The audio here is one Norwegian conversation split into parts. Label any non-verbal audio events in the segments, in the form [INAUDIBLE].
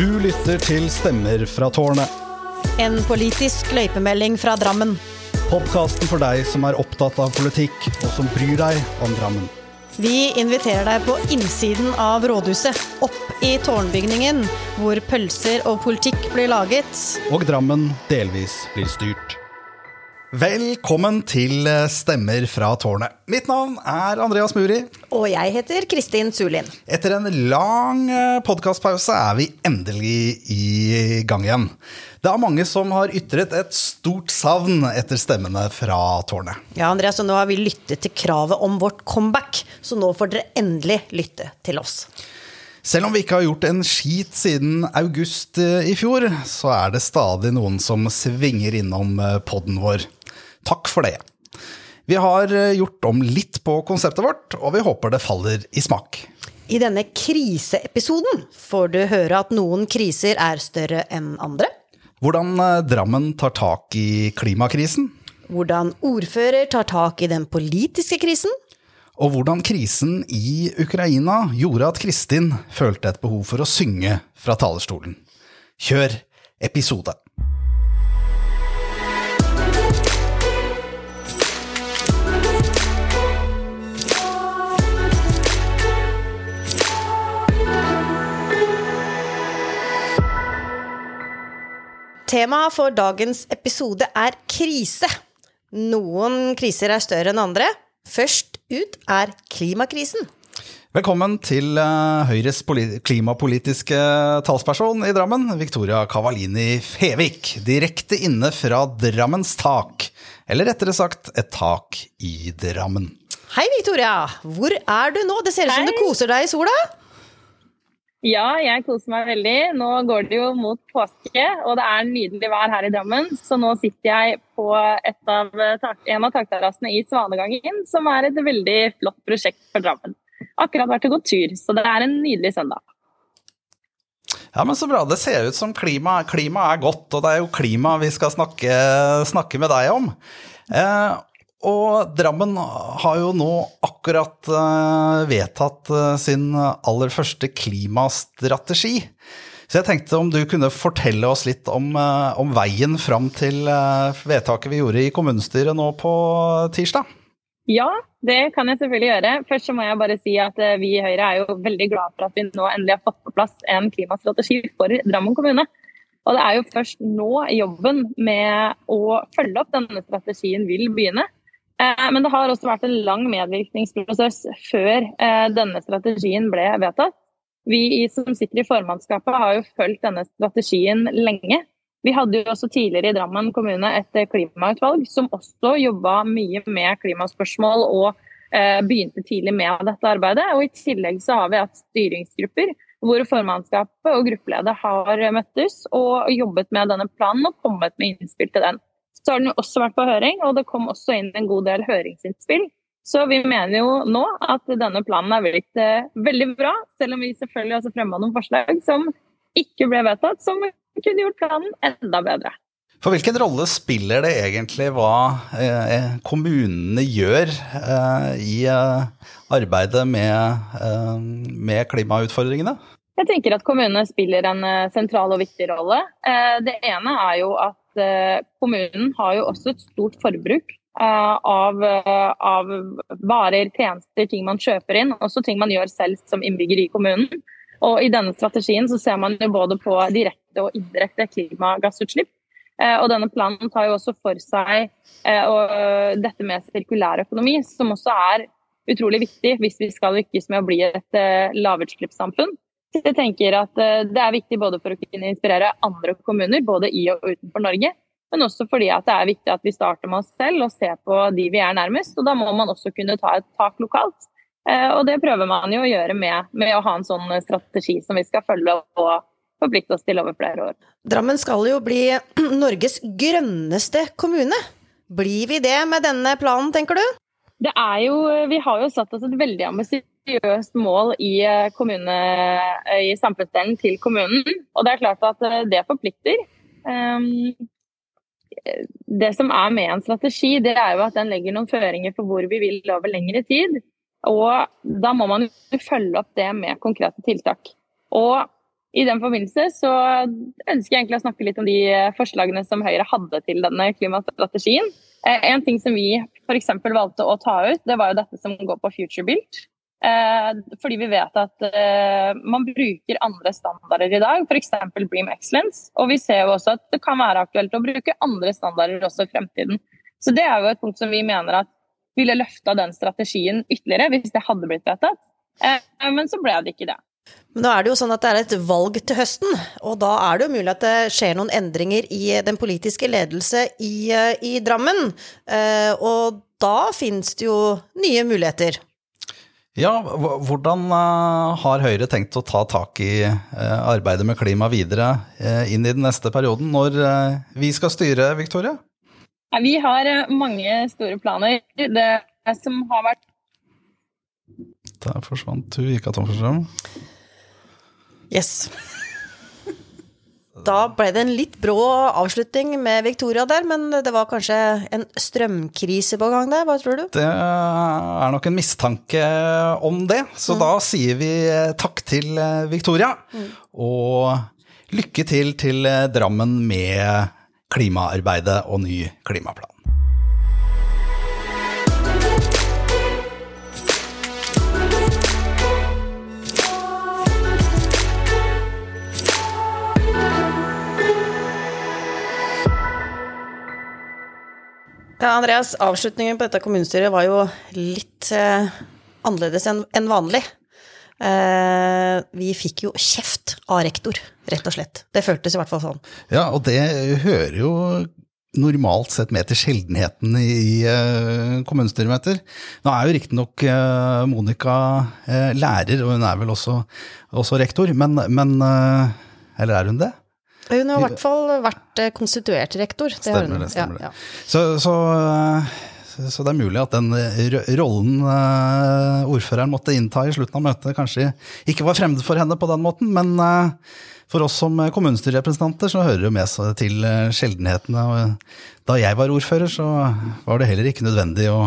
Du lytter til Stemmer fra tårnet. En politisk løypemelding fra Drammen. Podkasten for deg som er opptatt av politikk, og som bryr deg om Drammen. Vi inviterer deg på innsiden av rådhuset, opp i tårnbygningen, hvor pølser og politikk blir laget. Og Drammen delvis blir styrt. Velkommen til Stemmer fra tårnet. Mitt navn er Andreas Muri. Og jeg heter Kristin Sulin. Etter en lang podkastpause er vi endelig i gang igjen. Det er mange som har ytret et stort savn etter stemmene fra tårnet. Ja, Andreas, og nå har vi lyttet til kravet om vårt comeback, så nå får dere endelig lytte til oss. Selv om vi ikke har gjort en skit siden august i fjor, så er det stadig noen som svinger innom podden vår. Takk for det. Vi har gjort om litt på konseptet vårt, og vi håper det faller i smak. I denne kriseepisoden får du høre at noen kriser er større enn andre. Hvordan Drammen tar tak i klimakrisen. Hvordan ordfører tar tak i den politiske krisen. Og hvordan krisen i Ukraina gjorde at Kristin følte et behov for å synge fra talerstolen. Kjør episode! Temaet for dagens episode er krise. Noen kriser er større enn andre. Først ut er klimakrisen. Velkommen til Høyres klimapolitiske talsperson i Drammen, Victoria Cavalini Fevik. Direkte inne fra Drammens tak. Eller rettere sagt et tak i Drammen. Hei, Victoria. Hvor er du nå? Det ser ut som du koser deg i sola? Ja, jeg koser meg veldig. Nå går det jo mot påske, og det er nydelig vær her i Drammen. Så nå sitter jeg på av en av takterrassene i Svanegangen, som er et veldig flott prosjekt for Drammen. Akkurat vært og gått tur, så det er en nydelig søndag. Ja, men Så bra. Det ser ut som klima, klima er godt, og det er jo klima vi skal snakke, snakke med deg om. Eh, og Drammen har jo nå akkurat uh, vedtatt uh, sin aller første klimastrategi. Så jeg tenkte om du kunne fortelle oss litt om, uh, om veien fram til vedtaket vi gjorde i kommunestyret nå på tirsdag. Ja, det kan jeg selvfølgelig gjøre. Først så må jeg bare si at vi i Høyre er jo veldig glad for at vi nå endelig har fått på plass en klimastrategi for Drammen kommune. Og det er jo først nå jobben med å følge opp denne strategien vil begynne. Men det har også vært en lang medvirkningsprosess før denne strategien ble vedtatt. Vi som sitter i formannskapet har jo fulgt denne strategien lenge. Vi hadde jo også tidligere i Drammen kommune et klimautvalg som også jobba mye med klimaspørsmål og begynte tidlig med dette arbeidet. Og i tillegg så har vi hatt styringsgrupper hvor formannskapet og gruppeleder har møttes og jobbet med denne planen og kommet med innspill til den. Så har den jo også vært på høring, og det kom også inn en god del høringsinnspill. Så vi mener jo nå at denne planen er blitt eh, veldig bra, selv om vi selvfølgelig også fremma noen forslag som ikke ble vedtatt, som kunne gjort planen enda bedre. For hvilken rolle spiller det egentlig hva eh, kommunene gjør eh, i arbeidet med, med klimautfordringene? Jeg tenker at kommunene spiller en sentral og viktig rolle. Det ene er jo at kommunen har jo også et stort forbruk av, av, varer, tjenester, ting man kjøper inn. Også ting man gjør selv som innbygger i kommunen. Og I denne strategien så ser man jo både på direkte og indirekte klimagassutslipp. Og denne planen tar jo også for seg dette med sirkulærøkonomi, som også er utrolig viktig hvis vi skal lykkes med å bli et lavutslippssamfunn. Jeg tenker at Det er viktig både for å kunne inspirere andre kommuner, både i og utenfor Norge, men også fordi at det er viktig at vi starter med oss selv og ser på de vi er nærmest. og Da må man også kunne ta et tak lokalt. Og Det prøver man jo å gjøre med, med å ha en sånn strategi som vi skal følge og forplikte oss til over flere år. Drammen skal jo bli [CLEARS THROAT] Norges grønneste kommune. Blir vi det med denne planen, tenker du? Det er jo, Vi har jo satt oss et veldig ambisiøst mål i, kommune, i samfunnsdelen til kommunen. Og det er klart at det forplikter. Det som er med en strategi, det er jo at den legger noen føringer for hvor vi vil over lengre tid. Og da må man jo følge opp det med konkrete tiltak. Og i den forbindelse så ønsker jeg egentlig å snakke litt om de forslagene som Høyre hadde til denne klimastrategien. Eh, en ting som vi f.eks. valgte å ta ut, det var jo dette som går på future build. Eh, fordi vi vet at eh, man bruker andre standarder i dag, f.eks. Bream Excellence. Og vi ser jo også at det kan være aktuelt å bruke andre standarder også i fremtiden. Så det er jo et punkt som vi mener at ville løfta den strategien ytterligere hvis det hadde blitt vedtatt. Men så ble det ikke det. Men nå er det jo sånn at det er et valg til høsten, og da er det jo mulig at det skjer noen endringer i den politiske ledelse i, i Drammen. Eh, og da finnes det jo nye muligheter. Ja, hvordan eh, har Høyre tenkt å ta tak i eh, arbeidet med klima videre inn i den neste perioden, når vi skal styre, Victoria? Vi har mange store planer. Det som har vært Der forsvant hun, gikk av tom for strøm. Yes. Da ble det en litt brå avslutning med Victoria der, men det var kanskje en strømkrise på gang der, hva tror du? Det er nok en mistanke om det, så mm. da sier vi takk til Victoria. Mm. Og lykke til til Drammen med klimaarbeidet og ny klimaplan. Ja, Andreas, avslutningen på dette kommunestyret var jo litt eh, annerledes enn en vanlig. Eh, vi fikk jo kjeft av rektor, rett og slett. Det føltes i hvert fall sånn. Ja, og det hører jo normalt sett med til sjeldenheten i, uh, kommunestyremøter. Nå er jo riktignok uh, Monica uh, lærer, og hun er vel også, også rektor, men, men Eller er hun det? Hun har i hvert fall vært eh, konstituert rektor. Det stemmer det. stemmer ja, ja. Så, så, så, det er mulig at den rollen uh, ordføreren måtte innta i slutten av møtet, kanskje ikke var fremmed for henne på den måten. Men for oss som kommunestyrerepresentanter så hører det med seg til sjeldenhetene. Og da jeg var ordfører, så var det heller ikke nødvendig å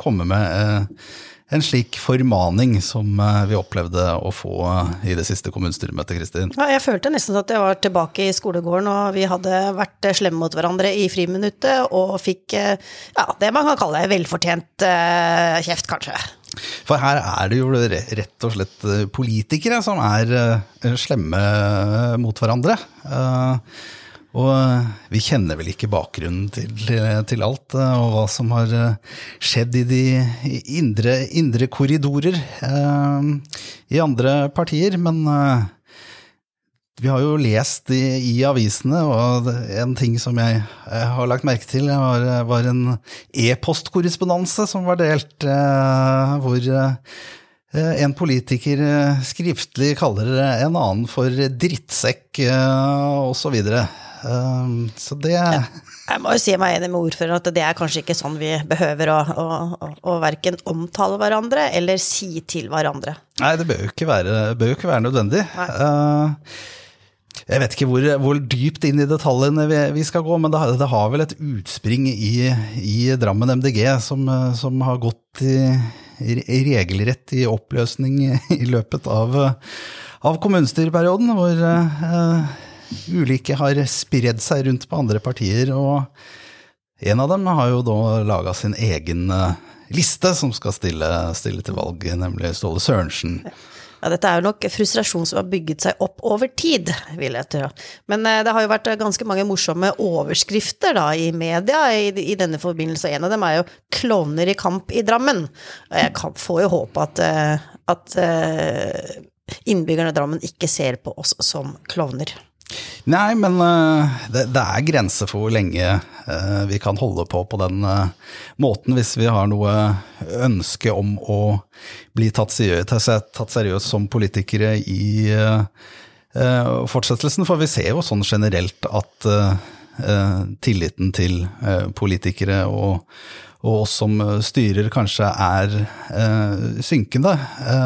komme med en slik formaning som eh, vi opplevde å få eh, i det siste kommunestyremøtet, Kristin? Ja, jeg følte nesten at jeg var tilbake i skolegården, og vi hadde vært slemme mot hverandre i friminuttet, og fikk ja, det man kan kalle velfortjent kjeft, kanskje. For her er det jo rett og slett politikere som er slemme mot hverandre. Uh, og eh, vi kjenner vel ikke bakgrunnen til, til, alt, eh, og hva som har eh, skjedd i de indre, indre korridorer eh, i andre partier. Men eh, vi har jo lest i, i, avisene, og en ting som jeg, jeg har lagt merke til, var, var en e-postkorrespondanse som var delt, eh, hvor en politiker skriftlig kaller en annen for drittsekk osv. Ehm, så det Jeg må jo si meg enig med ordføreren at det er kanskje ikke sånn vi behøver å, å, å, å verken omtale hverandre eller si til hverandre. Nei, det bør jo ikke være, jo ikke være nødvendig. Uh, jeg vet ikke hvor, hvor, dypt inn i detaljene vi, vi skal gå, men det, det, har vel et utspring i, i Drammen MDG som, som har gått i, i, regelrett i oppløsning i løpet av, av kommunestyreperioden, hvor uh, ulike har spredd seg rundt på andre partier. Og en av dem har jo da laga sin egen eh, liste som skal stille, stille til valg, nemlig Ståle Sørensen. Ja, dette er jo nok frustrasjon som har bygget seg opp over tid, vil jeg tro. Men eh, det har jo vært ganske mange morsomme overskrifter da, i media i, i denne forbindelse. En av dem er jo 'Klovner i kamp i Drammen'. Og jeg kan, får jo håpe at, eh, at innbyggerne i Drammen ikke ser på oss som klovner. Nei, men uh, det, det, er grenser for hvor lenge uh, vi kan holde på på den uh, måten hvis vi har noe ønske om å bli tatt seriøst, tatt seriøst som politikere i fortsettelsen. For vi ser jo sånn generelt at tilliten til politikere og, og, oss som styrer kanskje er synkende.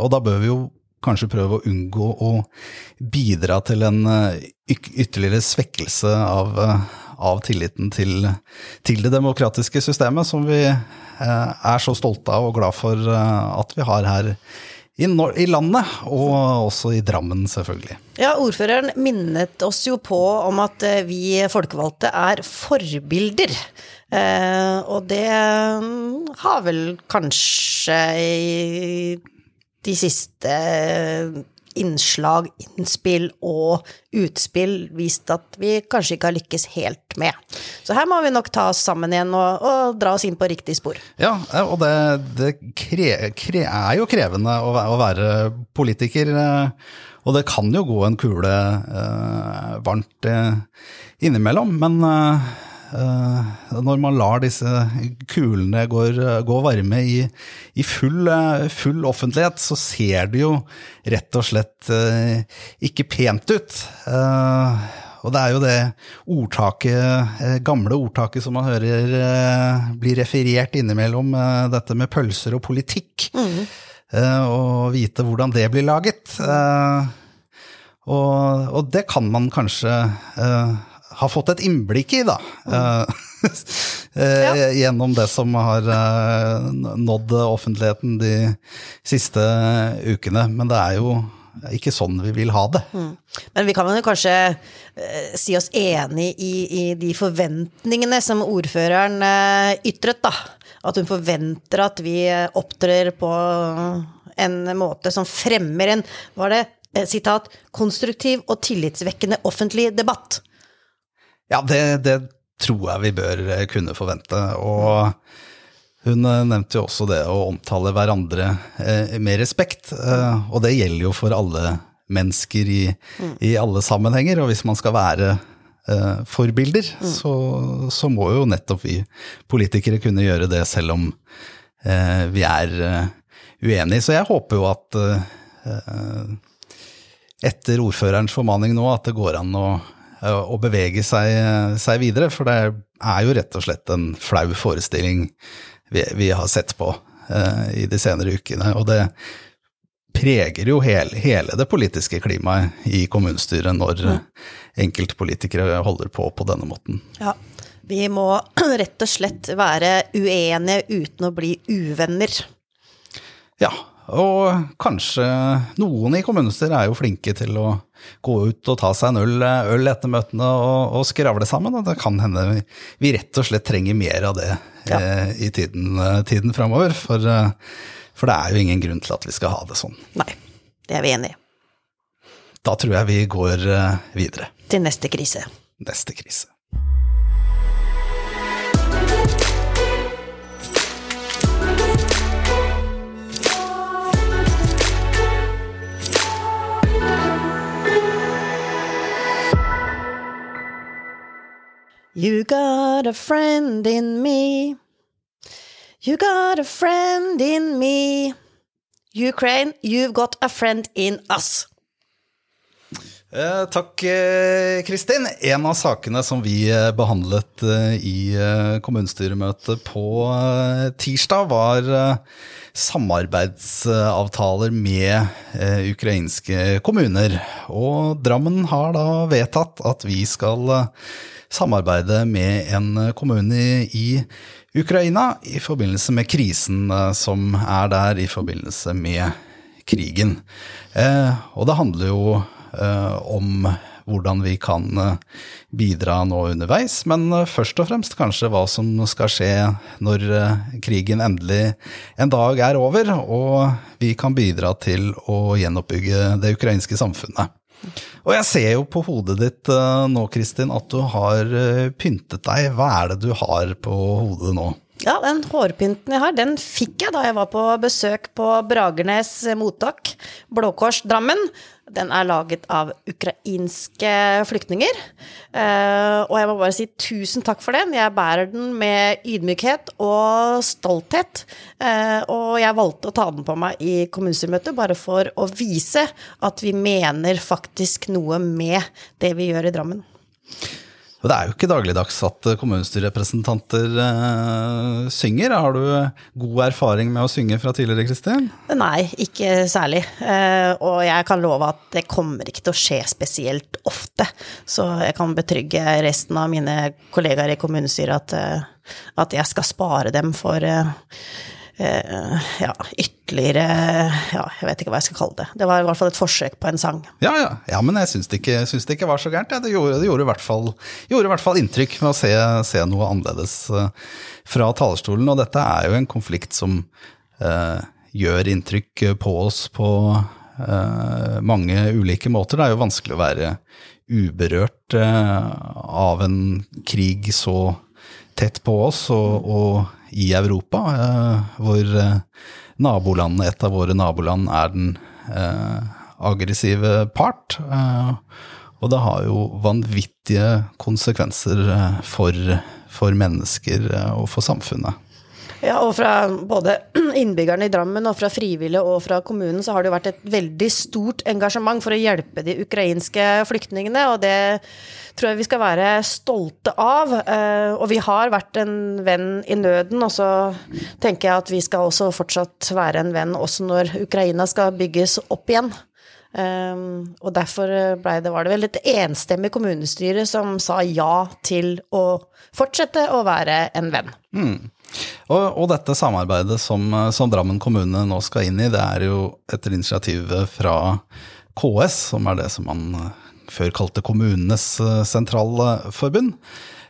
og da bør vi jo kanskje prøve å unngå å bidra til en eh, ytterligere svekkelse av, eh, av tilliten til, til, det demokratiske systemet, som vi eh, er så stolte av og glad for at vi har her i, landet, og også i Drammen, selvfølgelig. Ja, ordføreren minnet oss jo på om at vi folkevalgte er forbilder. Eh, og det mm, har vel kanskje de siste innslag, innspill og utspill vist at vi kanskje ikke har lykkes helt med. Så her må vi nok ta oss sammen igjen og, og dra oss inn på riktig spor. Ja, og det, det kre, kre, er jo krevende å, å, være politiker. Eh, og det kan jo gå en kule eh, varmt eh, innimellom, men eh, Eh, når man lar disse kulene gå, gå varme i, i full, eh, full, offentlighet, så ser det jo rett og slett eh, ikke pent ut. Og det er jo det ordtaket, gamle ordtaket som man hører blir referert innimellom, dette med pølser og politikk. Mm. Og vite hvordan det blir laget. Og, og det kan man kanskje har fått et innblikk i, da. Mm. [LAUGHS] ja. Gjennom det som har eh, nådd offentligheten de siste ukene. Men det er jo ikke sånn vi vil ha det. Mm. Men vi kan jo kanskje eh, si oss enig i, i, de forventningene som ordføreren eh, ytret, da. At hun forventer at vi opptrer på en måte som fremmer en, var det, sitat, konstruktiv og tillitsvekkende offentlig debatt. Ja, det, det, tror jeg vi bør eh, kunne forvente. Og hun eh, nevnte jo også det å omtale hverandre eh, med respekt. Og det gjelder jo for alle mennesker i, mm. i alle sammenhenger. Og hvis man skal være forbilder, mm. så, så, må jo nettopp vi politikere kunne gjøre det, selv om eh, vi er uenige. Så jeg håper jo at etter ordførerens formaning nå, at det går an å å bevege seg, seg, videre. For det er jo rett og slett en flau forestilling vi, vi har sett på uh, i de senere ukene. Og det preger jo hele, hele det politiske klimaet i kommunestyret når mm. enkeltpolitikere holder på på denne måten. Ja, vi må [CLEARS THROAT] rett og slett være uenige uten å bli uvenner. Ja, og kanskje noen i kommunestyret er jo flinke til å gå ut og ta seg en øl, øl etter møtene og, og, skravle sammen. Og det kan hende vi, vi, rett og slett trenger mer av det ja. eh, i tiden, eh, tiden framover. For, eh, for, det er jo ingen grunn til at vi skal ha det sånn. Nei, det er vi enig i. Da tror jeg vi går eh, videre. Til neste krise. Neste krise. You got a friend in me. You got a friend in me. Ukraine, you've got a friend in us. Eh, takk, eh, Kristin. En av sakene som vi eh, behandlet eh, i kommunestyremøtet på tirsdag, var samarbeidsavtaler med ukrainske kommuner. Og Drammen har da vedtatt at vi skal samarbeide med en kommune i Ukraina i forbindelse med krisen eh, som er der i forbindelse med krigen. Eh, og det handler jo eh, om hvordan vi kan bidra nå underveis, men først og fremst kanskje hva som skal skje når krigen endelig en dag er over, og vi kan bidra til å gjenoppbygge det ukrainske samfunnet. Og jeg ser jo på hodet ditt uh, nå, Kristin, at du har uh, pyntet deg. Hva er det du har på hodet nå? Ja, den hårpynten jeg har, den fikk jeg da jeg var på besøk på Bragernes mottak, Blå Kors Drammen. Den er laget av ukrainske flyktninger. Uh, og jeg må bare si tusen takk for den. Jeg bærer den med ydmykhet og stolthet. Uh, og jeg valgte å ta den på meg i kommunestyremøtet bare for å vise at vi mener faktisk noe med det vi gjør i Drammen. Det er jo ikke dagligdags at kommunestyrerepresentanter eh, synger. Har du god erfaring med å synge fra tidligere, Kristin? Nei, ikke særlig. Eh, og jeg kan love at det kommer ikke til å skje spesielt ofte. Så jeg kan betrygge resten av mine kollegaer i kommunestyret at, uh, at jeg skal spare dem for eh, ja, ytterligere Ja, jeg vet ikke hva jeg skal kalle det. Det var i hvert fall et forsøk på en sang. Ja, ja, ja men jeg syns det, det ikke var så gærent. Det, gjorde, det gjorde, i hvert fall, gjorde i hvert fall inntrykk med å se, se noe annerledes eh, fra talerstolen. Og dette er jo en konflikt som eh, gjør inntrykk på oss på eh, mange ulike måter. Det er jo vanskelig å være uberørt eh, av en krig så tett på oss og, og i Europa, eh, hvor nabolandene, et av våre naboland, er den eh, aggressive part. Eh, og det har jo vanvittige konsekvenser eh, for, for mennesker eh, og for samfunnet. Ja, og fra både [CLEARS THROAT] innbyggerne i Drammen og fra frivillige og fra kommunen så har det jo vært et veldig stort engasjement for å hjelpe de ukrainske flyktningene, og det tror jeg vi skal være stolte av. Eh, Og vi har vært en venn i nøden, og så tenker jeg at vi skal også fortsatt være en venn også når Ukraina skal bygges opp igjen. Um, og derfor det, var det vel et enstemmig kommunestyre som sa ja til å fortsette å være en venn. Og, og dette samarbeidet som, som Drammen kommune nå skal inn i, det er jo etter initiativet fra KS, som er det som man eh, før kalte Kommunenes eh, sentrale forbund.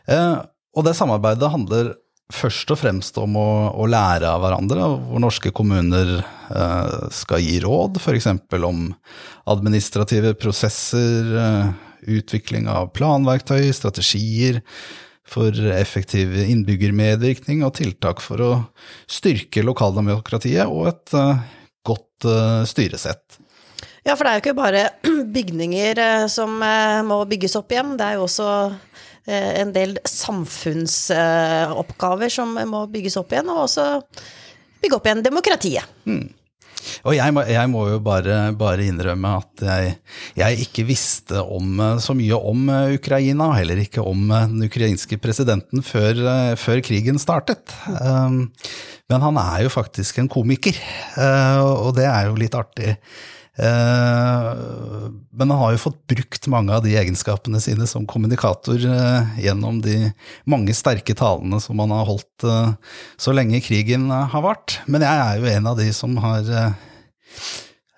Eh, og det samarbeidet handler først og fremst om å, å lære av hverandre, hvor norske kommuner eh, skal gi råd, f.eks. om administrative prosesser, eh, utvikling av planverktøy, strategier for effektiv innbyggermedvirkning og tiltak for å styrke lokaldemokratiet og et eh, godt eh, styresett. Ja, for det er jo ikke bare [CLEARS THROAT] bygninger eh, som må bygges opp igjen, det er jo også en del samfunnsoppgaver som må bygges opp igjen, og også bygge opp igjen demokratiet. Og jeg må, jeg må jo bare, bare innrømme at jeg, jeg ikke visste om, eh, så mye om eh, Ukraina, heller ikke om eh, den ukrainske presidenten før, før krigen startet. Um, men han er jo faktisk en komiker, uh, og det er jo litt artig. Men han har jo fått brukt mange av de egenskapene sine som kommunikator gjennom de mange sterke talene som han har holdt så lenge krigen har vart. Men jeg er jo en av de som har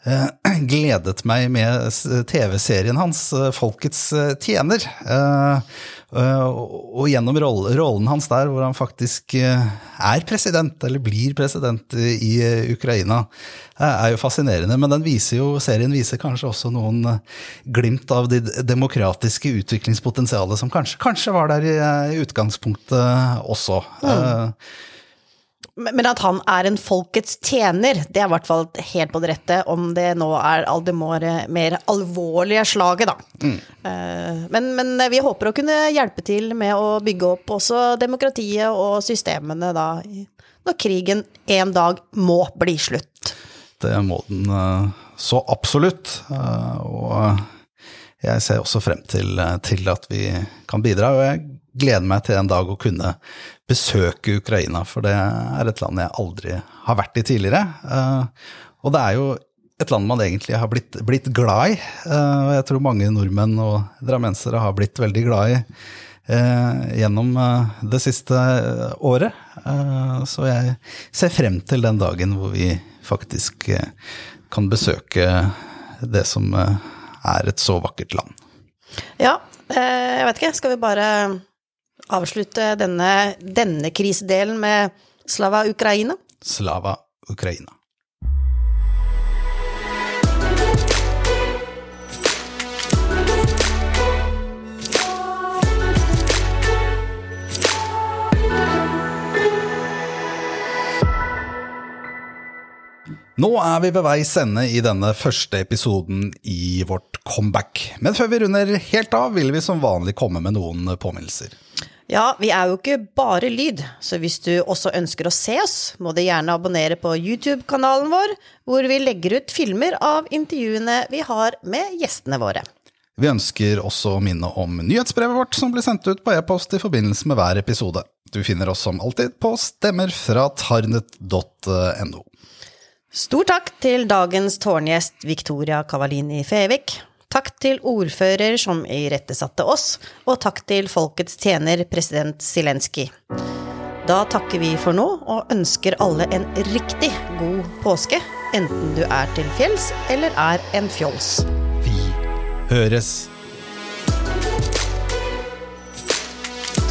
[CLEARS THROAT] gledet meg med TV-serien hans, eh, Folkets eh, tjener. Eh, eh, og gjennom rollen hans der, hvor han faktisk eh, er president, eller blir president i eh, Ukraina, eh, er jo fascinerende. Men den viser jo, serien viser kanskje også noen eh, glimt av det demokratiske utviklingspotensialet som kanskje, kanskje var der i, eh, utgangspunktet også. Eh, Men at han er en folkets tjener, det er i hvert fall helt på det rette, om det nå er det mer alvorlige slaget, da. Mm. Men, men vi håper å kunne hjelpe til med å bygge opp også demokratiet og systemene da, når krigen en dag må bli slutt. Det må den eh, så absolutt. eh, Og jeg ser også frem til, eh, til at vi kan bidra. Og jeg gleder meg til en dag å kunne besøke Ukraina, for det er et land jeg aldri har vært i tidligere. Eh, Og det er jo et land man egentlig har blitt, blitt glad i. eh, Og jeg tror mange nordmenn og drammensere har blitt veldig glad i eh, gjennom det siste året. Så jeg ser frem til den dagen hvor vi faktisk kan besøke det som er et så vakkert land. Ja, jeg vet ikke, skal vi bare avslutte denne, denne krisedelen med Slava Ukraina? Slava Ukraina. Nå er vi ved veis ende i denne første episoden i vårt comeback. Men før vi runder helt av, vil vi som vanlig komme med noen påminnelser. Ja, vi er jo ikke bare lyd, så hvis du også ønsker å se oss, må du gjerne abonnere på YouTube-kanalen vår, hvor vi legger ut filmer av intervjuene vi har med gjestene våre. Vi ønsker også å minne om nyhetsbrevet vårt som blir sendt ut på e-post i forbindelse med hver episode. Du finner oss som alltid på stemmerfratarnet.no. fra Stor takk til dagens tårngjest Victoria Kavalini Fevik. Takk til ordfører som irettesatte oss, og takk til folkets tjener, president Zelenskyj. Da takker vi for nå, og ønsker alle en riktig god påske. Enten du er til fjells eller er en fjols. Vi høres.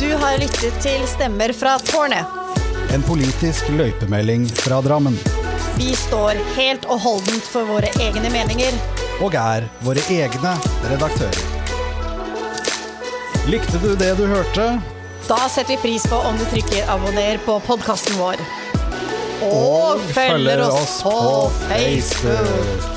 Du har lyttet til Stemmer fra tårnet. En politisk løypemelding fra Drammen. Vi står helt og holdent for våre egne meninger. Og er våre egne redaktører. Likte du det du hørte? Da setter vi pris på om du trykker abonner på podkasten vår. Og, følger oss på Facebook.